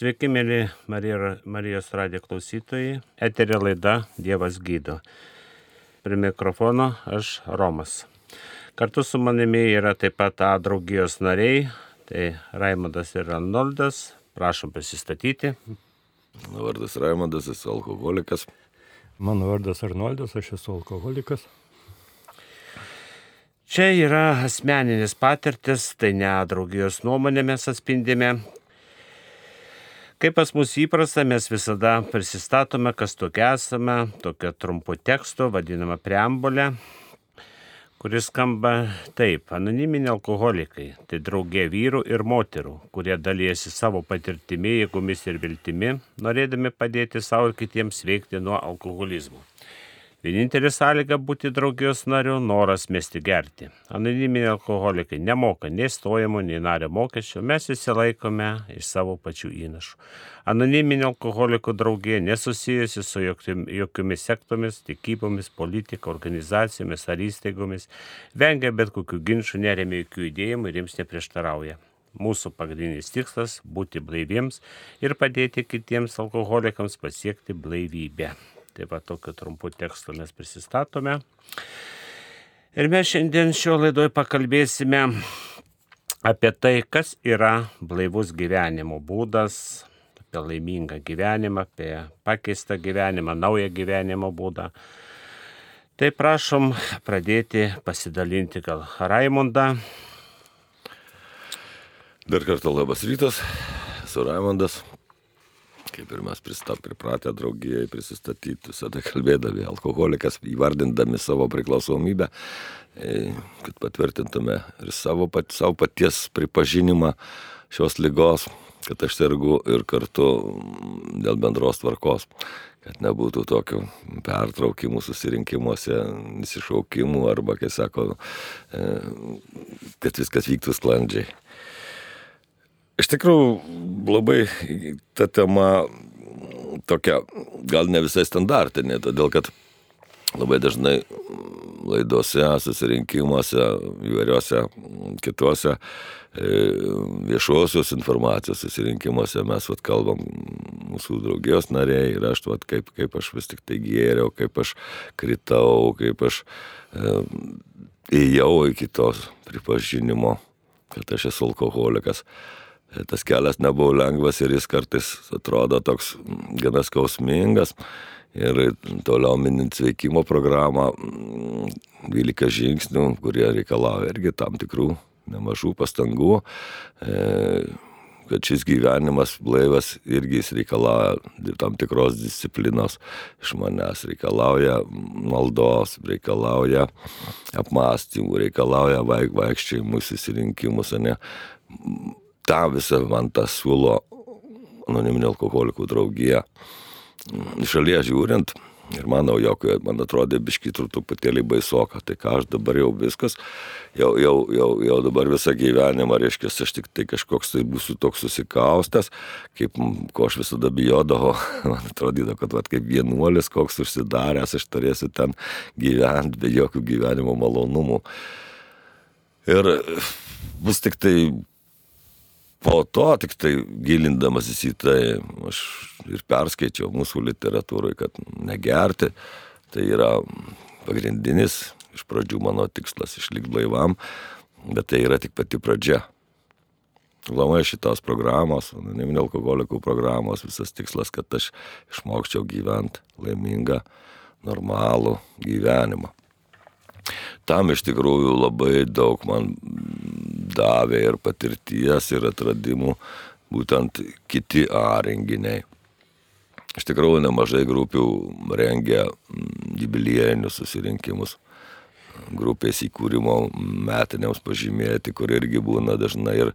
Sveiki, mėly Marijos radijo klausytojai. Eterė laida Dievas gydo. Prie mikrofono aš Romas. Kartu su manimi yra taip pat A draugijos nariai, tai Raimondas ir Arnoldas. Prašom prisistatyti. Mano vardas Raimondas, esu alkoholikas. Mano vardas Arnoldas, aš esu alkoholikas. Čia yra asmeninis patirtis, tai ne draugijos nuomonė mes atspindime, Kaip pas mus įprasta, mes visada prisistatome, kas tokia esame, tokio trumpo teksto, vadinama preambulė, kuris skamba taip, anoniminiai alkoholikai, tai draugė vyrų ir moterų, kurie dalyjasi savo patirtimi, jėgomis ir viltimi, norėdami padėti savo ir kitiems veikti nuo alkoholizmo. Vienintelė sąlyga būti draugijos nariu - noras mesti gerti. Anoniminiai alkoholikai nemoka nei stojimo, nei nario mokesčio, mes įsilaikome iš savo pačių įnašų. Anoniminė alkoholikų draugija nesusijusi su jokiomis sektomis, tikybomis, politika, organizacijomis ar įstaigomis, vengia bet kokių ginčių, neremia jokių judėjimų ir jiems neprieštarauja. Mūsų pagrindinis tikslas - būti blaiviems ir padėti kitiems alkoholikams pasiekti blaivybę. Tai va tokiu trumpu tekstu mes prisistatome. Ir mes šiandien šio laidoje pakalbėsime apie tai, kas yra blaivus gyvenimo būdas, apie laimingą gyvenimą, apie pakeistą gyvenimą, naują gyvenimo būdą. Tai prašom pradėti pasidalinti gal Raimondą. Dar kartą labas rytas, esu Raimondas kaip ir mes pristap, pripratę draugijai prisistatyti, visada kalbėdami alkoholikas, įvardindami savo priklausomybę, e, kad patvirtintume ir savo, pat, savo paties pripažinimą šios lygos, kad aš sergu ir kartu dėl bendros tvarkos kad nebūtų tokių pertraukimų susirinkimuose, įsišaukimų arba, kai sako, e, kad viskas vyktų sklandžiai. Iš tikrųjų, labai ta tema tokia, gal ne visai standartinė, todėl kad labai dažnai laidose, susirinkimuose, įvairiuose kituose e, viešosios informacijos susirinkimuose mes vat, kalbam mūsų draugijos nariai ir aš, vat, kaip, kaip aš vis tik tai gėriau, kaip aš kritau, kaip aš e, įėjau iki tos pripažinimo, kad aš esu alkoholikas. E, tas kelias nebuvo lengvas ir jis kartais atrodo toks gana skausmingas. Ir toliau minint sveikimo programą, 12 žingsnių, kurie reikalauja irgi tam tikrų nemažų pastangų, e, kad šis gyvenimas blaivas irgi jis reikalauja tam tikros disciplinos. Iš manęs, reikalauja maldos, reikalauja apmąstymų, reikalauja vaik, vaikščiojimų, susirinkimus, ne tą visą man tą siūlo anoniminė alkoholikų draugija. Iš šalies žiūrint, ir manau, jog man atrodė biškit truputėlį baisoka, tai ką aš dabar jau viskas, jau, jau, jau, jau dabar visą gyvenimą, reiškia, aš tik tai kažkoks tai būsiu toks susikaustas, kaip ko aš visada bijodavau, man atrodydavo, kad vat, kaip vienuolis, koks užsidaręs, aš turėsiu ten gyventi be jokių gyvenimo malonumų. Ir bus tik tai po to tik tai gilindamasis į tai, aš ir perskaičiau mūsų literatūrai, kad negerti, tai yra pagrindinis iš pradžių mano tikslas išlikti blaivam, bet tai yra tik pati pradžia. Lamai šitos programos, anoniminio alkoholikų programos, visas tikslas, kad aš išmokčiau gyventi laimingą, normalų gyvenimą. Tam iš tikrųjų labai daug man davė ir patirties, ir atradimų būtent kiti A renginiai. Iš tikrųjų nemažai grupių rengia mm, jubiliejinius susirinkimus grupės įkūrimo metiniams pažymėti, kur irgi būna dažnai ir,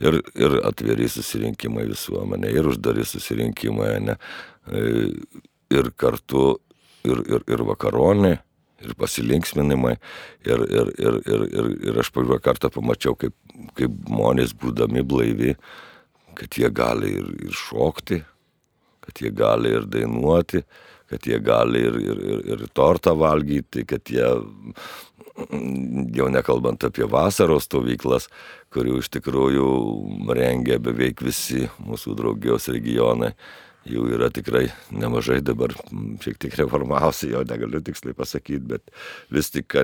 ir, ir atviri susirinkimai visuomenė, ir uždari susirinkimai, ne, e, ir kartu, ir, ir, ir vakaronė, ir pasilinksminimai. Ir, ir, ir, ir, ir, ir aš pirmą kartą pamačiau, kaip, kaip žmonės būdami blaivi, kad jie gali ir, ir šokti, kad jie gali ir dainuoti, kad jie gali ir, ir, ir, ir tortą valgyti, kad jie, jau nekalbant apie vasaros stovyklas, kurių iš tikrųjų rengia beveik visi mūsų draugijos regionai. Jų yra tikrai nemažai dabar, šiek tiek reformavosi, jo negaliu tiksliai pasakyti, bet vis tik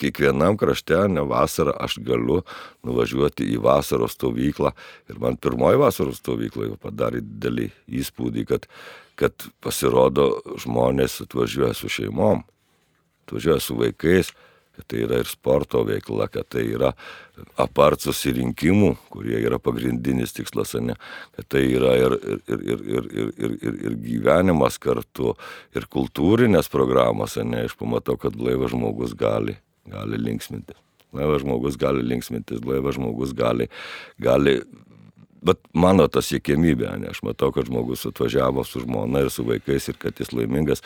kiekvienam krašte, ne vasarą, aš galiu nuvažiuoti į vasaros stovyklą. Ir man pirmoji vasaros stovykla jau padarė didelį įspūdį, kad kad pasirodo žmonės atvažiuoja su šeimom, atvažiuoja su vaikais, kad tai yra ir sporto veikla, kad tai yra apart susirinkimų, kurie yra pagrindinis tikslas, ne, kad tai yra ir, ir, ir, ir, ir, ir, ir, ir gyvenimas kartu, ir kultūrinės programos, ne, aš pamatau, kad blaivas žmogus gali, gali linksmintis. Blaivas žmogus gali linksmintis, blaivas žmogus gali, gali bet mano ta siekėmybė, ne, aš matau, kad žmogus atvažiavo su žmona ir su vaikais ir kad jis laimingas,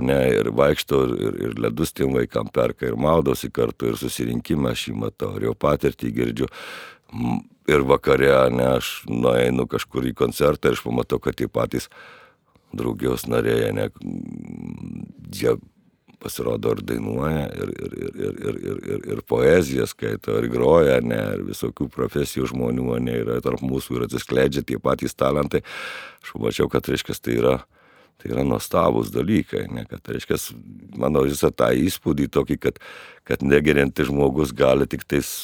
ne, ir vaikšto ir, ir, ir ledus tiem vaikam perka ir maudosi kartu ir susirinkimą aš jį matau ir jau patirtį girdžiu. Ir vakare, ne, aš nueinu kažkur į koncertą ir aš pamatau, kad tie patys draugijos nariai, ne, jie pasirodo ir dainuoja, ir, ir, ir, ir, ir, ir, ir, ir poeziją skaito, ir groja, ne, ir visokių profesijų žmonių, ne, yra tarp mūsų ir atsiskleidžia tie patys talentai. Aš pamačiau, kad, reiškia, tai yra, tai yra nuostabus dalykai, ne, kad, reiškia, mano visą tą įspūdį tokį, kad, kad negerinti žmogus gali tik tais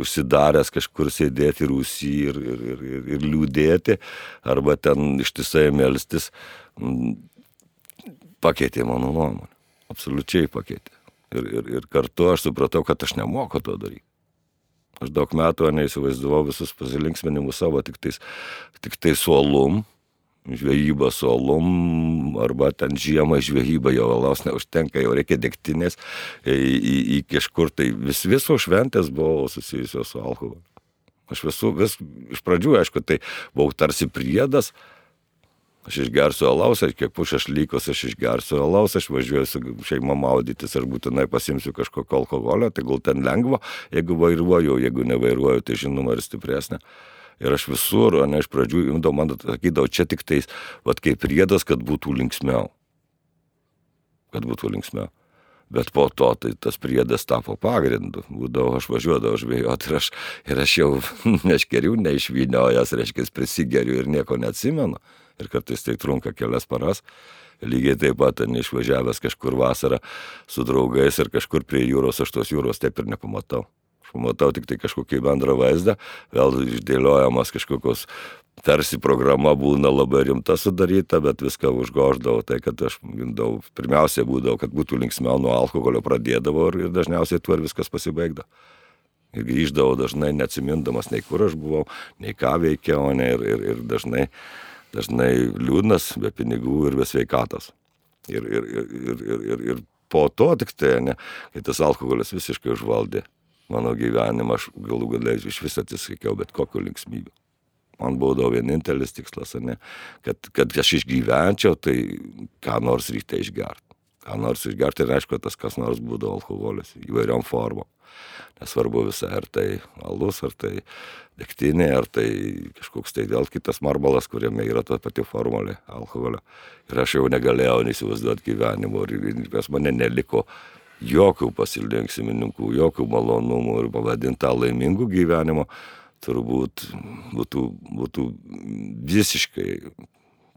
užsidaręs kažkur sėdėti rūsy ir, ir, ir, ir, ir liūdėti, arba ten ištisai melstis, pakeitė mano nuomonę absoliučiai pakeitė. Ir, ir, ir kartu aš supratau, kad aš nemoku to daryti. Aš daug metų neįsivaizdavau visus pasilinksminimus savo tik tais, tik tai suolum, žvejyba suolum, arba ten žiemą žvejyba jau alaus neužtenka, jau reikia degtinės į, į, į kažkur. Tai vis, visos šventės buvo susijusios su alkoholiu. Aš visų, vis, iš pradžių, aišku, tai buvau tarsi priedas, Aš išgersiu alaus, aš kiek pušas lygos, aš išgersiu alaus, aš važiuoju su šeima maudytis, aš būtinai pasimsiu kažkokio alkoholio, tai gal ten lengva, jeigu vairuoju, jeigu nevairuoju, tai žinoma ir stipresnė. Ir aš visur, o ne iš pradžių, imdavau, man sakydavau, čia tik tais, vad kaip priedas, kad būtų linksmiau. Kad būtų linksmiau. Bet po to tai tas priedas tapo pagrindu. Būdavo, aš važiuodavau žvėjoti ir aš, ir aš jau neškerių neišvyniojęs, reiškia, prisigeriu ir nieko neatsimenu ir kartais tai trunka kelias paras. Lygiai taip pat, neišvažiavęs kažkur vasarą su draugais ir kažkur prie jūros, aš tos jūros taip ir nepamatau. Aš pamatau tik tai kažkokį bendrą vaizdą, vėl išdėliojamas kažkokios tarsi programa būna labai rimta sudaryta, bet viską užgoždavau, tai kad aš gindau, pirmiausia būdavo, kad būtų linksmiau nuo alkoholio pradėdavau ir, ir dažniausiai tuo ir viskas pasibaigdavo. Ir grįždavau dažnai neatsimindamas, nei kur aš buvau, nei ką veikiau, ne, ir, ir, ir dažnai dažnai liūdnas, be pinigų ir be sveikatos. Ir, ir, ir, ir, ir, ir, po to tik tai, ne, kai tas alkoholis visiškai užvaldė mano gyvenimą, aš galų galiai iš vis atsisakiau bet kokio linksmybę. Man būdavo vienintelis tikslas, ne, kad, kad aš išgyvenčiau, tai ką nors ryte išgerti. Ką nors išgerti ir aišku, tas kas nors būdavo alkoholis įvairiom formom. Nesvarbu visai, ar tai alus, ar tai degtinė, ar tai kažkoks tai vėl kitas marbalas, kuriame yra ta pati formulė alkoholio. Ir aš jau negalėjau įsivaizduoti gyvenimo ir pas mane neliko jokių pasilinksmininkų, jokių malonumų ir pavadinta laimingų gyvenimo turbūt būtų, būtų visiškai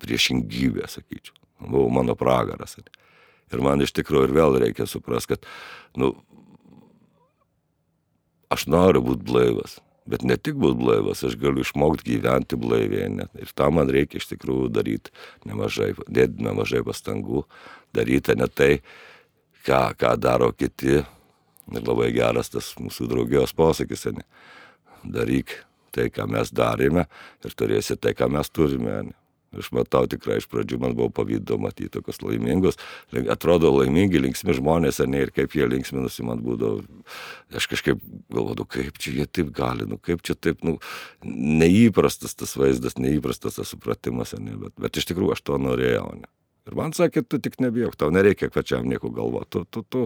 priešingybė, sakyčiau. Buvo mano pragaras. Ir man iš tikrųjų ir vėl reikia suprasti, kad nu, aš noriu būti blaivas. Bet ne tik būti blaivas, aš galiu išmokti gyventi blaiviai. Net. Ir tam man reikia iš tikrųjų daryti nemažai, dėti nemažai pastangų, daryti ne tai, ką, ką daro kiti. Ir labai geras tas mūsų draugijos posakis, ne. daryk tai, ką mes darėme ir turėsi tai, ką mes turime. Ne. Aš matau tikrai iš pradžių, man buvo pavydo matyti tokius laimingus, atrodo laimingi, linksmi žmonės, ne, ir kaip jie linksminusi, man būdavo, aš kažkaip galvodu, kaip čia jie taip gali, nu kaip čia taip, nu, neįprastas tas vaizdas, neįprastas tas supratimas, ne, bet, bet iš tikrųjų aš to norėjau. Ne. Ir man sakė, tu tik nebijok, tau nereikia pačiam nieko galvoti, tu, tu, tu,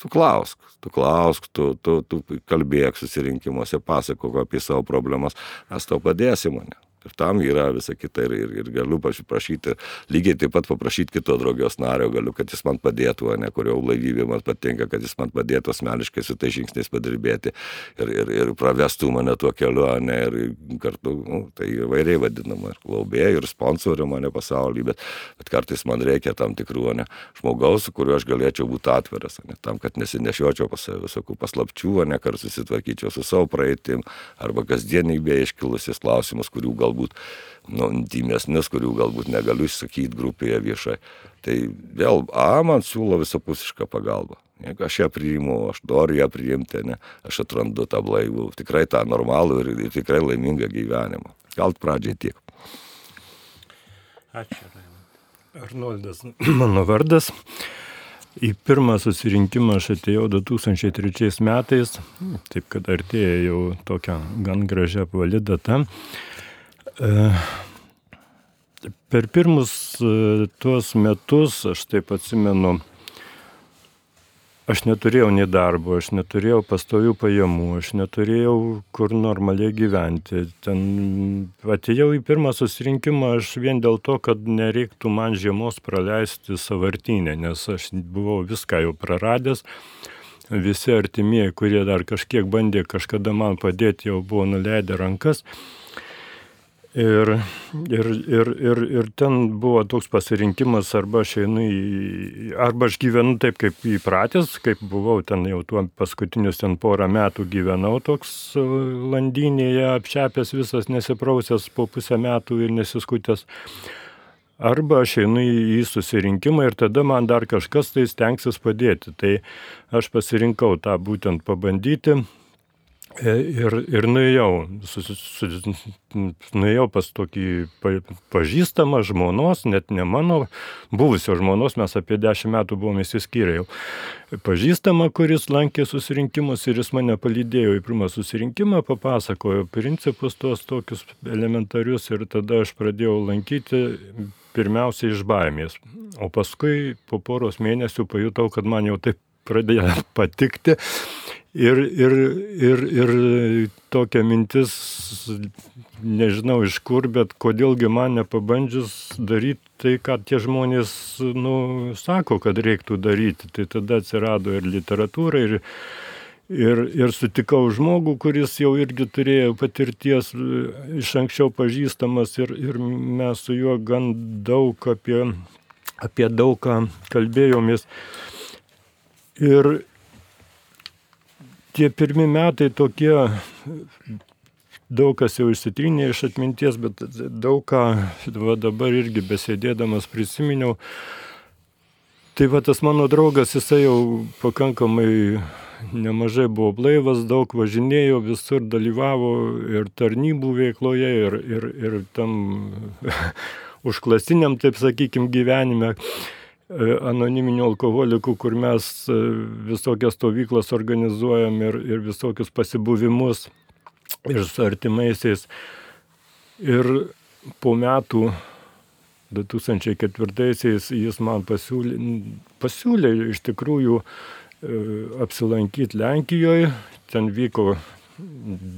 tu klausk, tu klausk, tu, tu, tu kalbėk susirinkimuose, pasakok apie savo problemas, mes tau padėsim, ne. Ir tam yra visa kita ir, ir, ir galiu prašyti, lygiai taip pat paprašyti kito draugijos nario, galiu, kad jis man padėtų, ne, kurio laivybė man patinka, kad jis man padėtų asmeniškai su tai žingsniais padirbėti ir, ir, ir pravestų mane tuo keliu, ne, ir kartu, nu, tai įvairiai vadinama, ir glaubėjai, ir sponsorių mane pasaulyje, bet, bet kartais man reikia tam tikrų, ne, žmogaus, su kuriuo aš galėčiau būti atviras, ne, tam, kad nesinešiočiau pas save visokių paslapčių, ne, kad susitvarkyčiau su savo praeitim, arba kasdienybėje iškilusiais klausimus, kurių gal galbūt nu, intimesnis, kurių galbūt negaliu išsakyti grupėje viešai. Tai vėl A man siūlo visapusišką pagalbą. Jeigu aš ją priimu, aš noriu ją priimti, ne, aš atrandu tą blaivų, tikrai tą normalų ir, ir tikrai laimingą gyvenimą. Gal pradžiai tiek. Ačiū. Arnoldas, mano vardas. Į pirmą susirinkimą aš atėjau 2003 metais, taip kad artėja jau tokia gan gražia apvali data. E, per pirmus e, tuos metus, aš taip atsimenu, aš neturėjau nei darbo, aš neturėjau pastovių pajamų, aš neturėjau kur normaliai gyventi. Ten atėjau į pirmą susirinkimą aš vien dėl to, kad nereiktų man žiemos praleisti savartinę, nes aš buvau viską jau praradęs. Visi artimieji, kurie dar kažkiek bandė kažkada man padėti, jau buvo nuleidę rankas. Ir, ir, ir, ir, ir ten buvo toks pasirinkimas, arba aš einu į, arba aš gyvenu taip, kaip įpratęs, kaip buvau ten jau tuo paskutinius ten porą metų gyvenau toks landinėje, apčiapęs visas nesiprausęs po pusę metų ir nesiskutęs. Arba aš einu į susirinkimą ir tada man dar kažkas tai stengsis padėti. Tai aš pasirinkau tą būtent pabandyti E, ir, ir nuėjau, su, su, nuėjau pas tokį pažįstamą žmonos, net ne mano, buvusio žmonos, mes apie dešimt metų buvome įsiskyrę jau. Pažįstamą, kuris lankė susirinkimus ir jis mane palydėjo į pirmą susirinkimą, papasakojo principus tuos tokius elementarius ir tada aš pradėjau lankyti pirmiausia iš baimės. O paskui po poros mėnesių pajutau, kad man jau taip pradėjo patikti Ir, ir, ir, ir tokia mintis, nežinau iš kur, bet kodėlgi man nepabandžius daryti tai, ką tie žmonės nu, sako, kad reiktų daryti. Tai tada atsirado ir literatūra, ir, ir, ir sutikau žmogų, kuris jau irgi turėjo patirties iš anksčiau pažįstamas ir, ir mes su juo gan daug apie, apie daug ką kalbėjomės. Ir, tie pirmi metai tokie, daug kas jau išsitrynė iš atminties, bet daug ką va, dabar irgi besėdėdamas prisiminiau. Tai va tas mano draugas, jisai jau pakankamai nemažai buvo blaivas, daug važinėjo, visur dalyvavo ir tarnybų veikloje, ir, ir, ir tam užklasiniam, taip sakykime, gyvenime. E, anoniminių alkoholikų, kur mes e, visokias stovyklas organizuojam ir, ir visokius pasibuvimus ir su artimaisiais. Ir po metų 2004-aisiais jis man pasiūlė, pasiūlė iš tikrųjų e, apsilankyti Lenkijoje. Ten vyko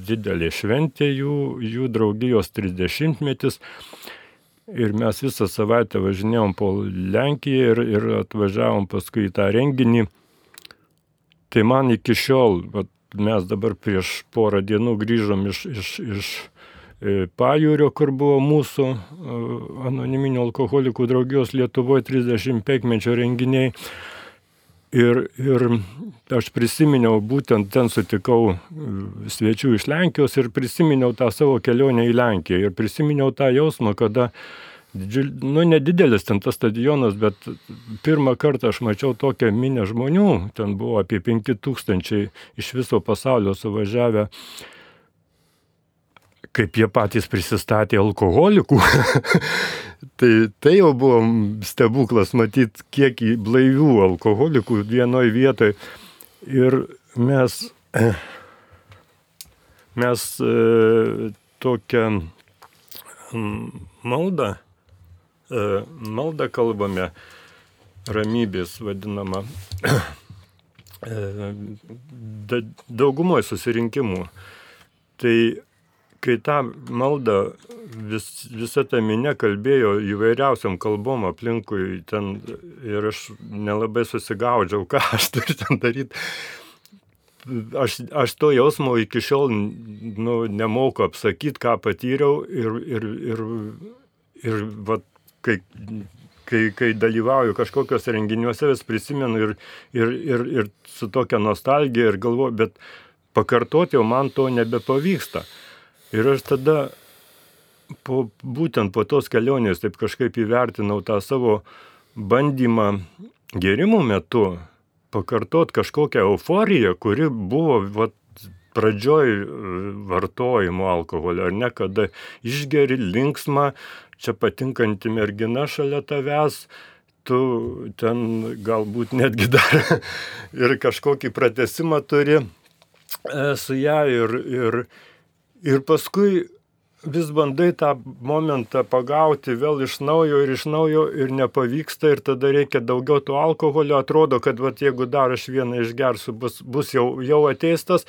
didelė šventė jų, jų draugijos 30-metis. Ir mes visą savaitę važinėjom po Lenkiją ir, ir atvažiavom paskui į tą renginį. Tai man iki šiol, vat, mes dabar prieš porą dienų grįžom iš, iš, iš e, pajūrio, kur buvo mūsų e, anoniminio alkoholikų draugijos Lietuvoje 35 mečio renginiai. Ir, ir aš prisiminiau, būtent ten sutikau e, svečių iš Lenkijos ir prisiminiau tą savo kelionę į Lenkiją. Ir prisiminiau tą jausmą, kada, didžiul, nu nedidelis ten tas stadionas, bet pirmą kartą aš mačiau tokią minę žmonių, ten buvo apie 5000 iš viso pasaulio suvažiavę kaip jie patys prisistatė alkoholikų. tai tai jau buvo stebuklas matyti, kiek blaivių alkoholikų vienoje vietoje. Ir mes, mes e, tokią maldą, e, maldą kalbame, ramybės vadinama, e, daugumoje susirinkimų. Tai kai tą maldą vis, visa ta minė kalbėjo įvairiausiam kalbom aplinkui ten ir aš nelabai susigaudžiau, ką aš turiu ten daryti. Aš, aš to jausmo iki šiol nu, nemoku apsakyti, ką patyriau ir, ir, ir, ir va, kai, kai, kai dalyvauju kažkokios renginiuose, vis prisimenu ir, ir, ir, ir su tokia nostalgija ir galvoju, bet pakartoti jau man to nebepavyksta. Ir aš tada po, būtent po tos kelionės taip kažkaip įvertinau tą savo bandymą gerimų metu pakartot kažkokią euforiją, kuri buvo vat, pradžioj e, vartojimo alkoholio, ar ne, kada išgeri linksmą, čia patinkanti mergina šalia tavęs, tu ten galbūt netgi dar ir kažkokį pratesimą turi e, su ją ir, ir, ir paskui vis bandai tą momentą pagauti vėl iš naujo ir iš naujo ir nepavyksta ir tada reikia daugiau to alkoholio, atrodo, kad vat, jeigu dar aš vieną išgersiu, bus, bus jau, jau ateistas.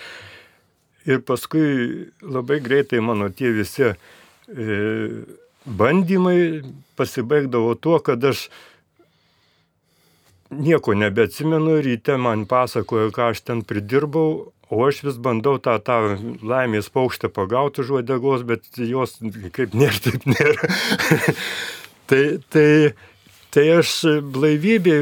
Ir paskui labai greitai mano tie visi e, bandymai pasibaigdavo tuo, kad aš nieko nebeatsimenu, ryte man pasakojo, ką aš ten pridirbau, O aš vis bandau tą, tą laimės paukštę pagauti už uodegos, bet jos kaip nėra, taip nėra. tai, tai, tai aš blaivybė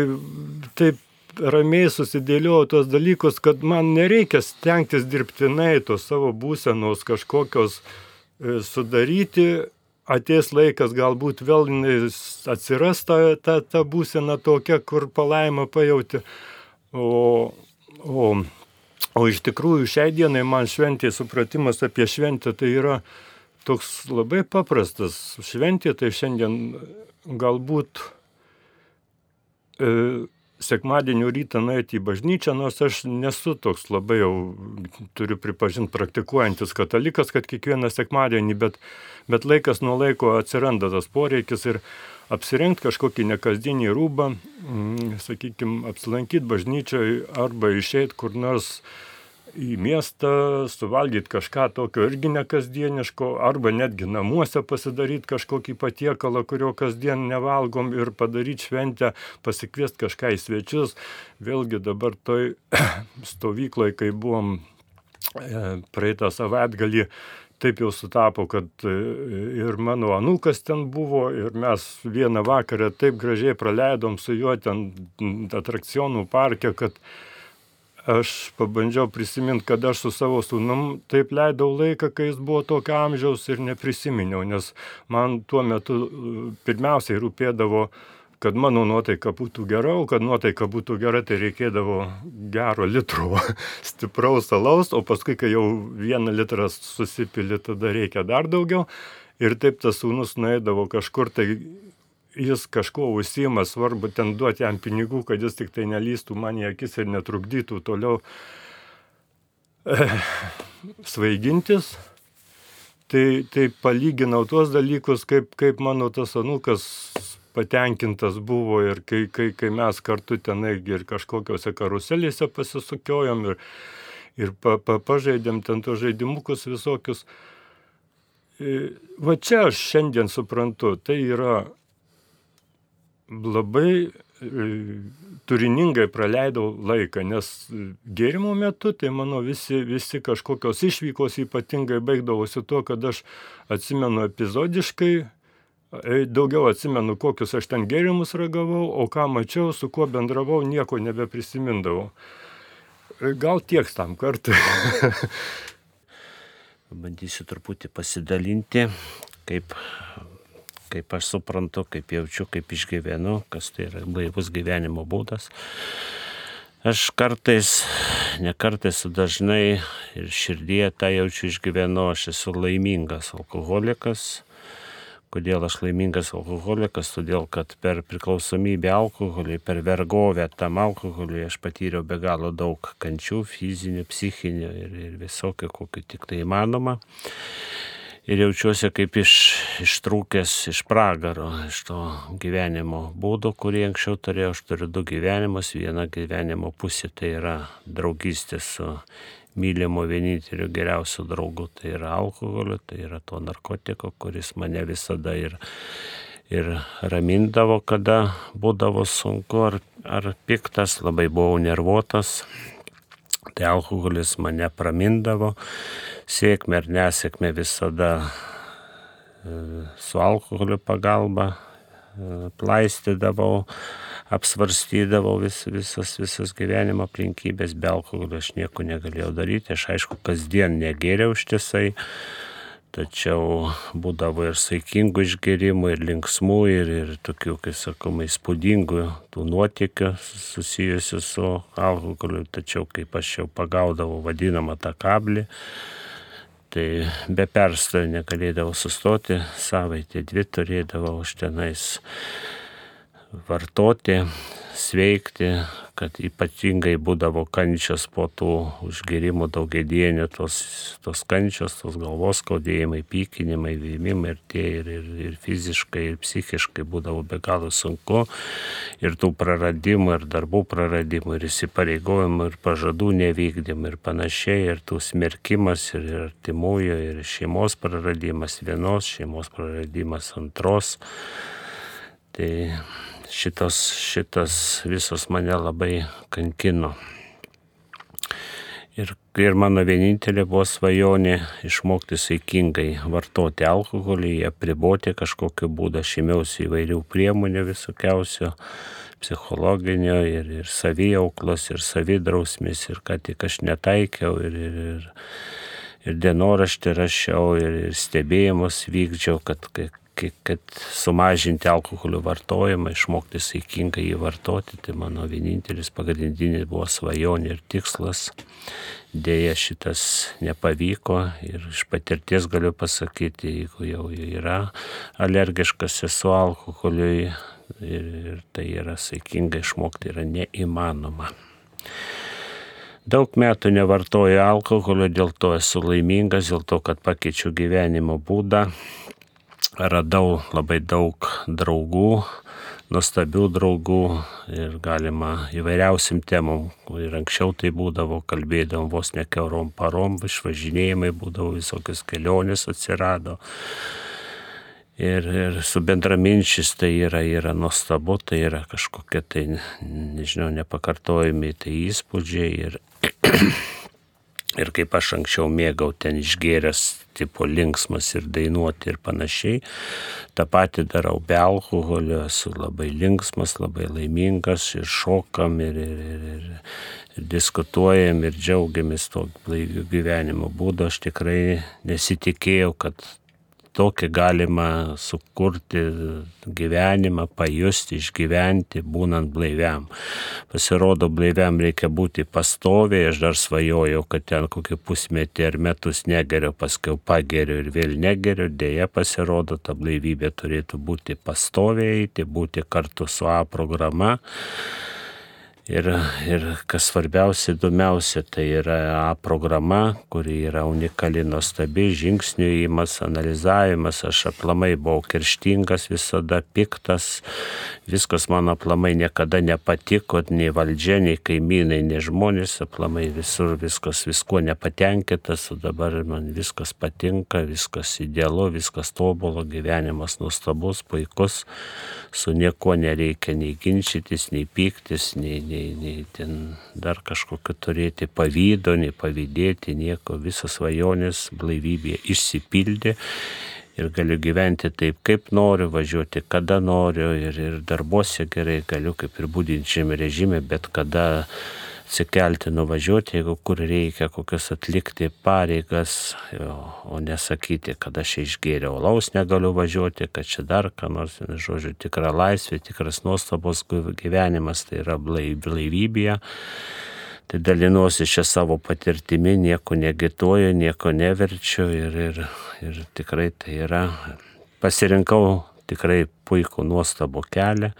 taip ramiai susidėliojau tos dalykus, kad man nereikia stengtis dirbtinai tos savo būsenos kažkokios e, sudaryti. Ateis laikas, galbūt vėl atsiras ta, ta, ta būsena tokia, kur palaimą pajauti. O, o O iš tikrųjų šiai dienai man šventė supratimas apie šventę tai yra toks labai paprastas. Šventė tai šiandien galbūt e, sekmadienio rytą nueiti į bažnyčią, nors aš nesu toks labai jau, turiu pripažinti, praktikuojantis katalikas, kad kiekvieną sekmadienį, bet, bet laikas nuo laiko atsiranda tas poreikis ir apsirengti kažkokį nekasdienį rūbą, mm, sakykime, apsilankyti bažnyčioje arba išeiti kur nors į miestą, suvalgyti kažką tokio irgi nekasdieniško, arba netgi namuose pasidaryti kažkokį patiekalą, kurio kasdien nevalgom ir padaryti šventę, pasikviesti kažką į svečius. Vėlgi dabar toj stovykloje, kai buvom e, praeitą savaitgalį, taip jau sutapo, kad e, ir mano anukas ten buvo, ir mes vieną vakarą taip gražiai praleidom su juo ten atrakcionų parke, kad aš pabandžiau prisiminti, kad aš su savo sūnum taip leidau laiką, kai jis buvo tokio amžiaus ir neprisiminiau, nes man tuo metu e, pirmiausiai rūpėdavo kad mano nuotaika būtų gera, o kad nuotaika būtų gera, tai reikėdavo gero litro stipraus alaus, o paskui, kai jau vieną litrą susipili, tada reikia dar daugiau. Ir taip tas sūnus nuėdavo kažkur, tai jis kažkuo užsima, svarbu ten duoti jam pinigų, kad jis tik tai nelystų man į akis ir netrukdytų toliau eh, svaigintis. Tai, tai palyginau tuos dalykus, kaip, kaip mano tas anukas patenkintas buvo ir kai, kai, kai mes kartu tenai ir kažkokiose karuselėse pasisukiojom ir, ir pa, pa, pažaidėm ten tos žaidimukus visokius. E, va čia aš šiandien suprantu, tai yra labai e, turiningai praleidau laiką, nes gėrimo metu, tai mano visi, visi kažkokios išvykos ypatingai baigdavosi tuo, kad aš atsimenu epizodiškai Daugiau atsimenu, kokius aš ten gėrimus ragavau, o ką mačiau, su kuo bendravau, nieko nebeprisimindavau. Gal tiek tam kartui. Bandysiu truputį pasidalinti, kaip, kaip aš suprantu, kaip jaučiu, kaip išgyvenu, kas tai yra blaivus gyvenimo būdas. Aš kartais, ne kartais, dažnai ir širdie tą jaučiu išgyvenu, aš esu laimingas alkoholikas Kodėl aš laimingas alkoholikas? Todėl, kad per priklausomybę alkoholiui, per vergovę tam alkoholiui aš patyriau be galo daug kančių, fizinių, psichinių ir, ir visokio, kokiu tik tai įmanoma. Ir jaučiuosi kaip iš, ištrūkęs iš pragaro, iš to gyvenimo būdo, kurį anksčiau turėjau. Aš turiu du gyvenimus. Viena gyvenimo pusė tai yra draugystė su mylimo vienintelio geriausio draugo, tai yra alkoholio, tai yra to narkotiko, kuris mane visada ir, ir ramindavo, kada būdavo sunku ar, ar piktas, labai buvau nervuotas. Tai alkoholis mane pramindavo, sėkmė ar nesėkmė visada e, su alkoholio pagalba e, plaistydavau, apsvarstydavau vis, visas, visas gyvenimo aplinkybės, be alkoholio aš nieko negalėjau daryti, aš aišku kasdien negėriau ištisai, tačiau būdavo ir saikingų išgerimų, ir linksmų, ir, ir tokių, kaip sakoma, įspūdingų tų nuotikių susijusių su alkoholiu, tačiau kaip aš jau pagaudavau vadinamą tą kablį, tai be perstojo negalėdavau sustoti, savaitę dvi turėdavau už tenais vartoti, sveikti, kad ypatingai būdavo kančios po tų užgerimų daugiedienių, tos, tos kančios, tos galvos skaudėjimai, pykinimai, vėmimai ir tie ir, ir, ir fiziškai, ir psichiškai būdavo be galo sunku. Ir tų praradimų, ir darbų praradimų, ir įsipareigojimų, ir pažadų nevykdymų, ir panašiai, ir tų smerkimas, ir, artimųjų, ir šeimos praradimas vienos, šeimos praradimas antros. Tai šitas, šitas visos mane labai kankino. Ir, ir mano vienintelė buvo svajonė išmokti saikingai vartoti alkoholį, apriboti kažkokiu būdu, aš ėmiausi įvairių priemonių visokiausio, psichologinio ir, ir savijauklos, ir savidrausmės, ir ką tik aš netaikiau, ir, ir, ir, ir dienoraštį rašiau, ir, ir stebėjimus vykdžiau, kad, kad sumažinti alkoholio vartojimą, išmokti saikingai jį vartoti, tai mano vienintelis pagrindinis buvo svajonė ir tikslas. Deja, šitas nepavyko ir iš patirties galiu pasakyti, jeigu jau yra alergiškas esu alkoholiui ir, tai yra saikingai išmokti yra neįmanoma. Daug metų nevartoju alkoholio, dėl to esu laimingas, dėl to, kad pakeičiu gyvenimo būdą, radau labai daug draugų, nuostabių draugų ir galima įvairiausim temom, ir anksčiau tai būdavo, kalbėdavom vos ne keurom parom, išvažinėjimai būdavo, visokios kelionės atsirado. Ir, ir su bendraminčiais tai yra, yra nuostabu, tai yra kažkokie tai, nežinau, nepakartojami tai įspūdžiai. Ir Ir kaip aš anksčiau mėgau ten išgėręs, tipo linksmas ir dainuoti ir panašiai, tą patį darau be alkoholio, esu labai linksmas, labai laimingas ir šokam ir, ir, ir, ir, ir diskutuojam ir džiaugiamės to blaivių gyvenimo būdu. Aš tikrai nesitikėjau, kad tokį galima sukurti gyvenimą, pajusti, išgyventi, būnant blaiviam. Pasirodo, blaiviam reikia būti pastoviai, aš dar svajojau, kad ten kokį pusmetį ar metus negeriu, paskui pageriu ir vėl negeriu, dėja pasirodo, ta blaivybė turėtų būti pastoviai, tai būti kartu su A programa. Ir, ir kas svarbiausia, įdomiausia, tai yra A programa, kuri yra unikali, nuostabi, žingsnių įimas, analizavimas. Aš aplamai buvau kirštingas, visada piktas, viskas mano aplamai niekada nepatiko, nei valdžia, nei kaimynai, nei žmonės, aplamai visur viskas visko nepatenkintas, o dabar man viskas patinka, viskas idealu, viskas tobulo, gyvenimas nuostabus, puikus, su nieko nereikia nei ginčytis, nei pyktis, nei, nei nei, nei ten dar kažkokio turėti pavydo, nei pavydėti, nieko, visas svajonės blaivybė išsipildė ir galiu gyventi taip, kaip noriu, važiuoti kada noriu ir, ir darbuose gerai galiu kaip ir būdinčiame režime, bet kada atsikelti, nuvažiuoti, jeigu kur reikia, kokius atlikti pareigas, o nesakyti, kad aš išgėriau laus negaliu važiuoti, kad čia dar ką nors, žodžiu, tikra laisvė, tikras nuostabos gyvenimas, tai yra blaivybė. Tai dalinuosi čia savo patirtimi, nieko negituoju, nieko neverčiu ir, ir, ir tikrai tai yra, pasirinkau tikrai puikų nuostabų kelią,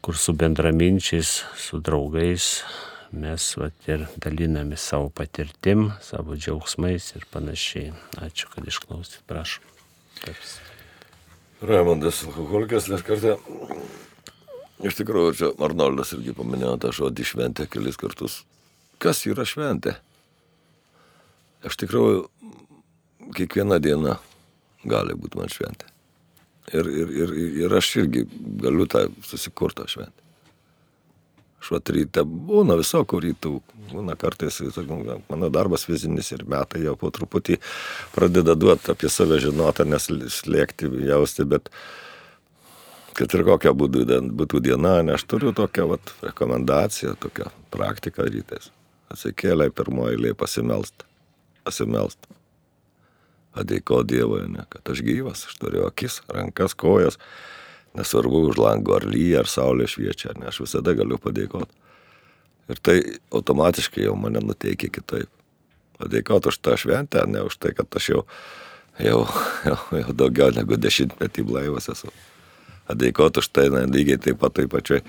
kur su bendraminčiais, su draugais mes vat, ir daliname savo patirtim, savo džiaugsmais ir panašiai. Ačiū, kad išklausyt, prašom. Taps. Raimondas alkoholikas, nes kartą, iš tikrųjų, čia Arnoldas irgi paminėjo tą žodį šventę kelis kartus. Kas yra šventė? Aš tikrųjų, kiekviena diena gali būti man šventė. Ir, ir, ir, ir aš irgi galiu tą susikurtą šventę. Aš vat ryte būna visokių rytų, būna kartais, mano darbas fizinis ir metai jau po truputį pradeda duoti apie save žinotą, nes slėgti, jausti, bet kad ir kokia būtų, diena, ne aš turiu tokią vat, rekomendaciją, tokią praktiką rytais. Atsikėlė pirmoji eilė pasimelst. Pasimelst padėko Dievui, ne, kad aš gyvas, aš turiu akis, rankas, kojas, nesvarbu už lango ar lyja, ar saulė šviečia, ne, aš visada galiu padėkoti. Ir tai automatiškai jau mane nuteikia kitaip. Padėkoti už tą šventę, ne už tai, kad aš jau, jau, jau, jau daugiau negu dešimtmetį blaivas esu. Padėkoti už tai, ne, lygiai taip pat taip pačiai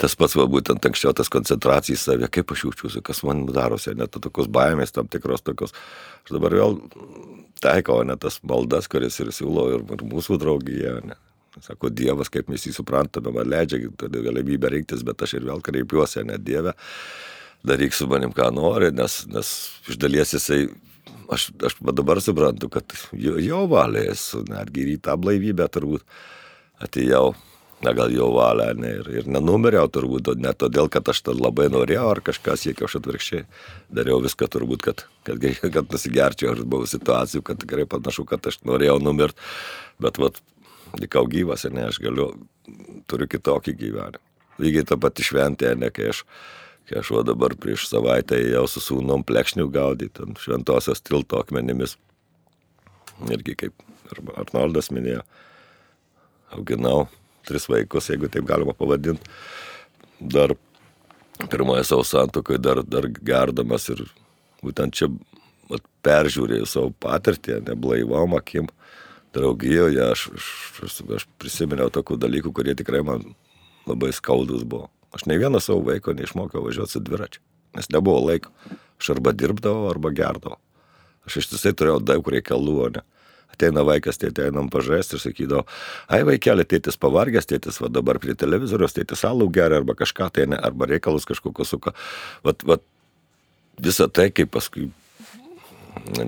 tas pats, va, būtent anksčiau tas koncentracija į save, kaip aš jaučiuosi, kas man darosi, net tokios baimės, tam tikros tokios. Aš dabar vėl taikau, ne tas maldas, kuris ir siūlo ir, ir mūsų draugija. Ne. Sako, Dievas, kaip mes jį suprantame, man leidžia galimybę rinktis, bet aš ir vėl kreipiuosi, ne Dieve, daryk su manim ką nori, nes, nes iš dalies jisai aš, aš dabar suprantu, kad jo, jo esu, netgi į tą blaivybę turbūt atėjau na gal jo valia, ne, ir, ir nenumeriau turbūt, ne todėl, kad aš tą labai norėjau ar kažką siekiau, aš atvirkščiai dariau viską turbūt, kad, kad, kad nusigerčiau, aš buvau situacijų, kad tikrai panašu, kad aš norėjau numirti, bet vat, likau gyvas ir ne, aš galiu, turiu kitokį gyvenimą. Lygiai ta pati šventė, ne, kai aš, kai aš dabar prieš savaitę jau su sūnom plekšnių gaudyti ant šventosios tilto akmenimis. Irgi kaip Arnoldas minėjo, auginau tris vaikus, jeigu taip galima pavadinti. Dar pirmoje savo santokai, dar, dar gerdamas ir būtent čia at, peržiūrėjau savo patirtį, neblaivom akim, draugijoje, aš, aš, aš prisiminiau tokių dalykų, kurie tikrai man labai skaudus buvo. Aš ne vieną savo vaiko neišmokiau važiuoti su dviračiu, nes nebuvo laiko. Aš arba dirbdavau, arba gerdavau. Aš iš tiesai turėjau daug reikalų, ne ateina vaikas, tėtė einam pažaisti ir sakydavo, ai vaikelė, tėtis pavargęs, tėtis va dabar prie televizoriaus, tėtis alų geria arba kažką tai, ne, arba reikalus kažkokius suka. Vat, vat, visą tai, kaip paskui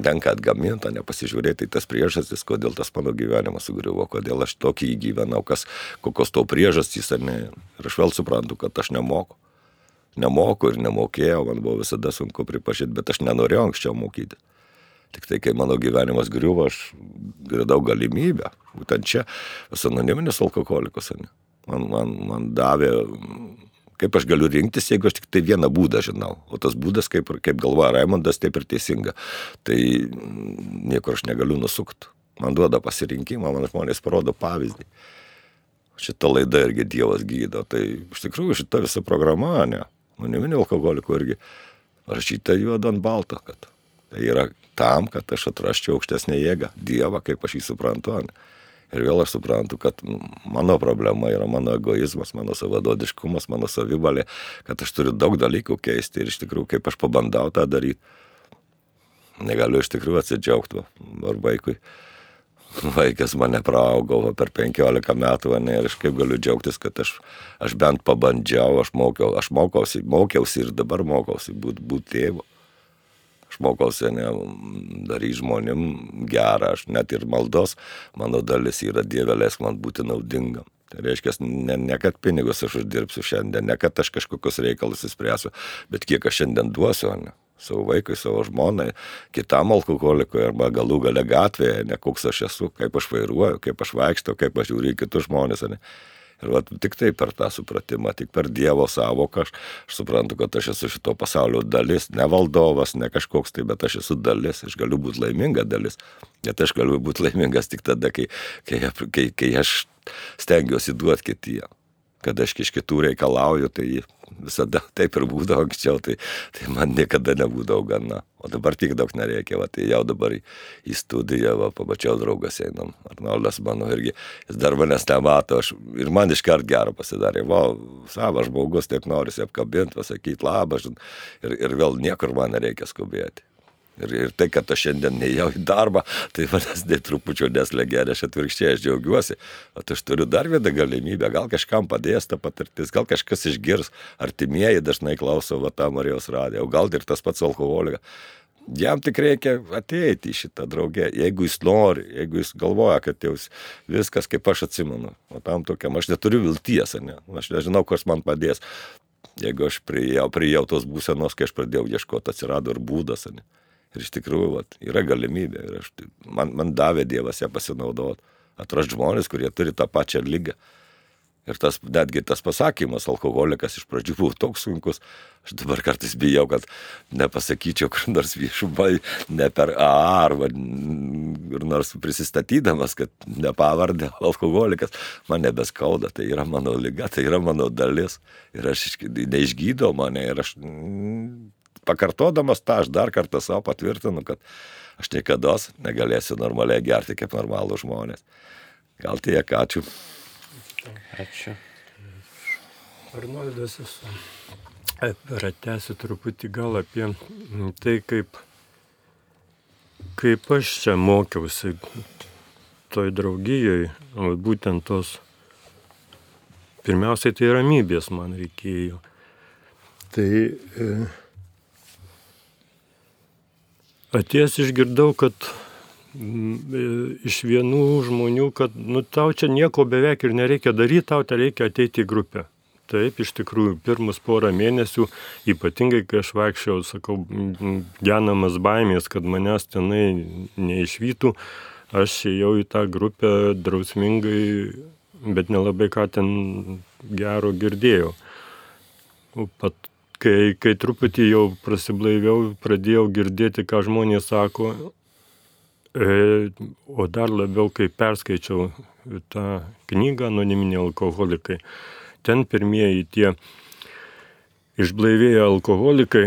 tenka atgaminti, nepasižiūrėti į tas priežastis, kodėl tas mano gyvenimas sugriuvo, kodėl aš tokį įgyvenau, kas, kokios to priežastys, ar ne. Ir aš vėl suprantu, kad aš nemoku. Nemoku ir nemokėjau, man buvo visada sunku pripažinti, bet aš nenorėjau anksčiau mokyti. Tik tai, kai mano gyvenimas griuvo, aš radau galimybę. Būtent čia esu anoniminis alkoholikas. Man, man, man davė, kaip aš galiu rinktis, jeigu aš tik tai vieną būdą žinau. O tas būdas, kaip, kaip galvoja Raimondas, taip ir teisinga. Tai niekur aš negaliu nusukti. Man duoda pasirinkimą, man žmonės parodo pavyzdį. Šita laida irgi Dievas gydo. Tai iš tikrųjų šita visa programa, ne, anoniminio alkoholiko irgi rašyta juodo ant balto, kad Tai yra tam, kad aš atrasčiau aukštesnę jėgą, Dievą, kaip aš jį suprantu. Ir vėl aš suprantu, kad mano problema yra mano egoizmas, mano savadodiškumas, mano savivalė, kad aš turiu daug dalykų keisti ir iš tikrųjų, kaip aš pabandau tą daryti, negaliu iš tikrųjų atsidžiaugti ar vaikui. Vaikas mane praaugo per 15 metų, ne, ir aš kaip galiu džiaugtis, kad aš, aš bent pabandžiau, aš, mokiau, aš mokiausi, mokiausi ir dabar mokausi būti būt tėvu aš mokausi ne, daryti žmonėm gerą, aš net ir maldos, mano dalis yra dievelės man būti naudinga. Tai reiškia, ne, ne kad pinigus aš uždirbsiu šiandien, ne kad aš kažkokius reikalus įspręsiu, bet kiek aš šiandien duosiu, ne? savo vaikui, savo žmonai, kitam alkoholikui arba galų gale gatvėje, ne koks aš esu, kaip aš vairuoju, kaip aš vaikštau, kaip aš žiūriu į kitus žmonės. Ne? Ir va, tik tai per tą supratimą, tik per Dievo savoką aš, aš suprantu, kad aš esu šito pasaulio dalis, ne valdovas, ne kažkoks tai, bet aš esu dalis, aš galiu būti laiminga dalis. Net aš galiu būti laimingas tik tada, kai, kai, kai, kai aš stengiuosi duoti kitiem kad aš iš kitų reikalauju, tai visada taip ir būdavo anksčiau, tai, tai man niekada nebūdavo gana. O dabar tik daug nereikia, va, tai jau dabar į, į studiją, va, pamačiau draugas einam, Arnoldas mano irgi, jis dar manęs nemato, aš, ir man iškart gero pasidarė, va, savas žmogus, taip norisi apkabinti, pasakyti labas, ir, ir vėl niekur man nereikia skubėti. Ir, ir tai, kad aš šiandien neėjau į darbą, tai manęs tai trupučio neslėgė, aš atvirkščiai aš džiaugiuosi. O aš turiu dar vieną galimybę, gal kažkam padės ta patirtis, gal kažkas išgirs, artimieji dažnai klauso, va tą Marijos radiją, o gal ir tas pats alkoholikas. Jam tik reikia ateiti į šitą draugę, jeigu jis nori, jeigu jis galvoja, kad jau viskas kaip aš atsimenu. O tam tokiam, aš neturiu vilties, ne? aš nežinau, kas man padės. Jeigu aš priejau, priejau tos būsenos, kai aš pradėjau ieškoti, atsirado ir būdas. Ne? Ir iš tikrųjų vat, yra galimybė. Ir aš, man, man davė Dievas ją pasinaudoti. Atrasti žmonės, kurie turi tą pačią lygą. Ir tas, netgi tas pasakymas, alkoholikas iš pradžių buvo toks sunkus, aš dabar kartais bijau, kad nepasakyčiau kur nors viešumai, ne per A arba ir nors prisistatydamas, kad nepavardė alkoholikas, man nebeskauda, tai yra mano lyga, tai yra mano dalis. Ir aš neišgydau mane ir aš pakartodamas tą, aš dar kartą savo patvirtinu, kad aš niekada negalėsiu normaliai gerti kaip normalų žmonės. Gal tiek, ačiū. Ačiū. Arnoldas esu. Ratęsiu truputį gal apie tai, kaip, kaip aš čia mokiausi toj draugijoje, būtent tos, pirmiausiai tai ramybės man reikėjo. Tai e, atėjęs išgirdau, kad iš vienų žmonių, kad nu, tau čia nieko beveik ir nereikia daryti, tau te reikia ateiti į grupę. Taip, iš tikrųjų, pirmus porą mėnesių, ypatingai kai aš vaikščiau, sakau, genamas baimės, kad manęs tenai neišvytų, aš ėjau į tą grupę drausmingai, bet nelabai ką ten gero girdėjau. O pat, kai, kai truputį jau prasiblaiviau, pradėjau girdėti, ką žmonės sako, E, o dar labiau, kai perskaičiau tą knygą Anoniminiai alkoholikai, ten pirmieji tie išblaivėję alkoholikai,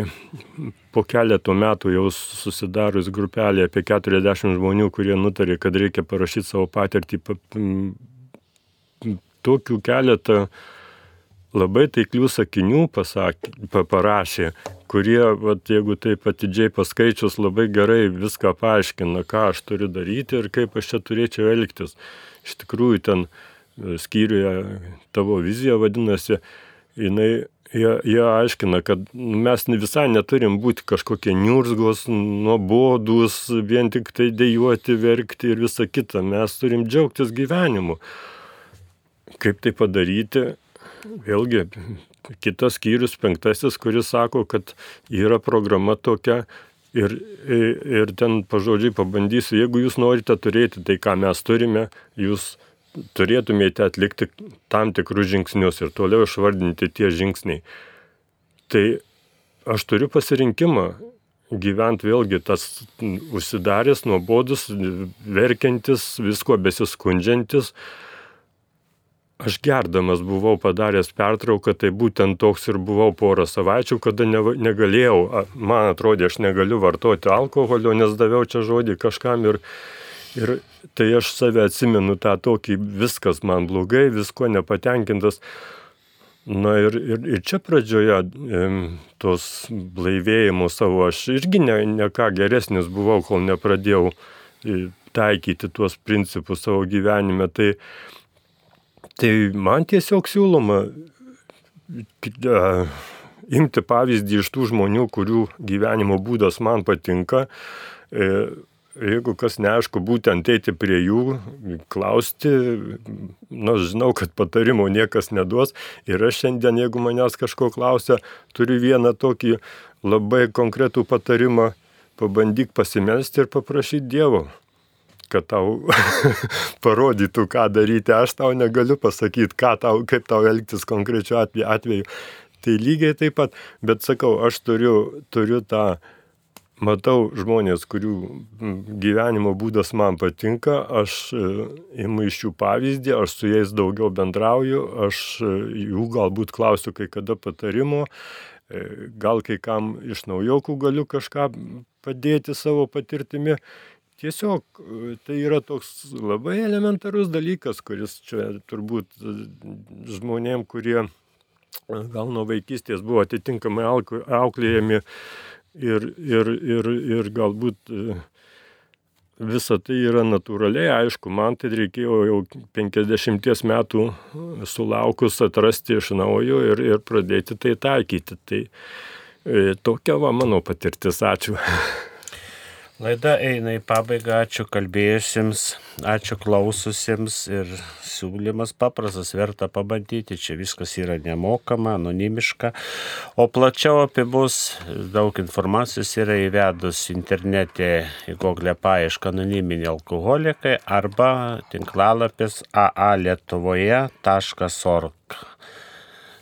po keletų metų jau susidarius grupelė apie 40 žmonių, kurie nutarė, kad reikia parašyti savo patirtį, tokių keletą labai taiklių sakinių pasakė, parašė, kurie, vat, jeigu taip atidžiai paskaičius, labai gerai viską paaiškina, ką aš turiu daryti ir kaip aš čia turėčiau elgtis. Iš tikrųjų, ten e, skyriuje tavo vizija vadinasi, jinai jie, jie aiškina, kad mes visai neturim būti kažkokie niurzgos, nuobodus, vien tik tai dėjuoti, verkti ir visa kita. Mes turim džiaugtis gyvenimu. Kaip tai padaryti? Vėlgi kitas skyrius, penktasis, kuris sako, kad yra programa tokia ir, ir ten pažodžiai pabandysiu, jeigu jūs norite turėti tai, ką mes turime, jūs turėtumėte atlikti tam tikrus žingsnius ir toliau išvardinti tie žingsniai. Tai aš turiu pasirinkimą gyventi vėlgi tas užsidaręs, nuobodus, verkiantis, visko besiskundžiantis, Aš gerdamas buvau padaręs pertrauką, tai būtent toks ir buvau porą savaičių, kada ne, negalėjau, man atrodė, aš negaliu vartoti alkoholio, nes daviau čia žodį kažkam ir, ir tai aš save atsimenu tą tokį, viskas man blogai, visko nepatenkintas. Na ir, ir, ir čia pradžioje tos blaivėjimo savo aš irgi ne, ne ką geresnis buvau, kol nepradėjau taikyti tuos principus savo gyvenime. Tai, Tai man tiesiog siūloma imti pavyzdį iš tų žmonių, kurių gyvenimo būdas man patinka. E, jeigu kas neaišku, būtent eiti prie jų, klausti, na, žinau, kad patarimo niekas neduos. Ir aš šiandien, jeigu manęs kažko klausia, turiu vieną tokį labai konkretų patarimą, pabandyk pasimelsti ir paprašyti Dievo kad tau parodytų, ką daryti. Aš tau negaliu pasakyti, tau, kaip tau elgtis konkrečiu atveju. Tai lygiai taip pat, bet sakau, aš turiu, turiu tą, matau žmonės, kurių gyvenimo būdas man patinka, aš e, imu iš jų pavyzdį, aš su jais daugiau bendrauju, aš e, jų galbūt klausiu kai kada patarimo, e, gal kai kam iš naujokų galiu kažką padėti savo patirtimi Tiesiog tai yra toks labai elementarus dalykas, kuris čia turbūt e, žmonėm, kurie e, gal nuo vaikystės buvo atitinkamai auklėjami ir, ir, ir, ir galbūt e, visa tai yra natūraliai, aišku, man tai reikėjo jau 50 metų sulaukus atrasti iš naujo ir, ir pradėti tai taikyti. Tai tokia va mano patirtis, ačiū. Laida eina į pabaigą, ačiū kalbėjusiems, ačiū klaususiems ir siūlymas paprastas, verta pabandyti, čia viskas yra nemokama, anonimiška, o plačiau apie mus daug informacijos yra įvedus internete į Google paiešką anoniminiai alkoholikai arba tinklalapis aalietuvoje.org.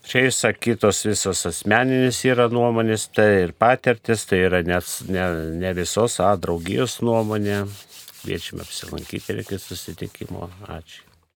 Čia išsakytos visos asmeninis yra nuomonės, tai ir patirtis, tai yra ne, ne, ne visos A draugijos nuomonė. Kviečiame apsilankyti ir iki susitikimo. Ačiū.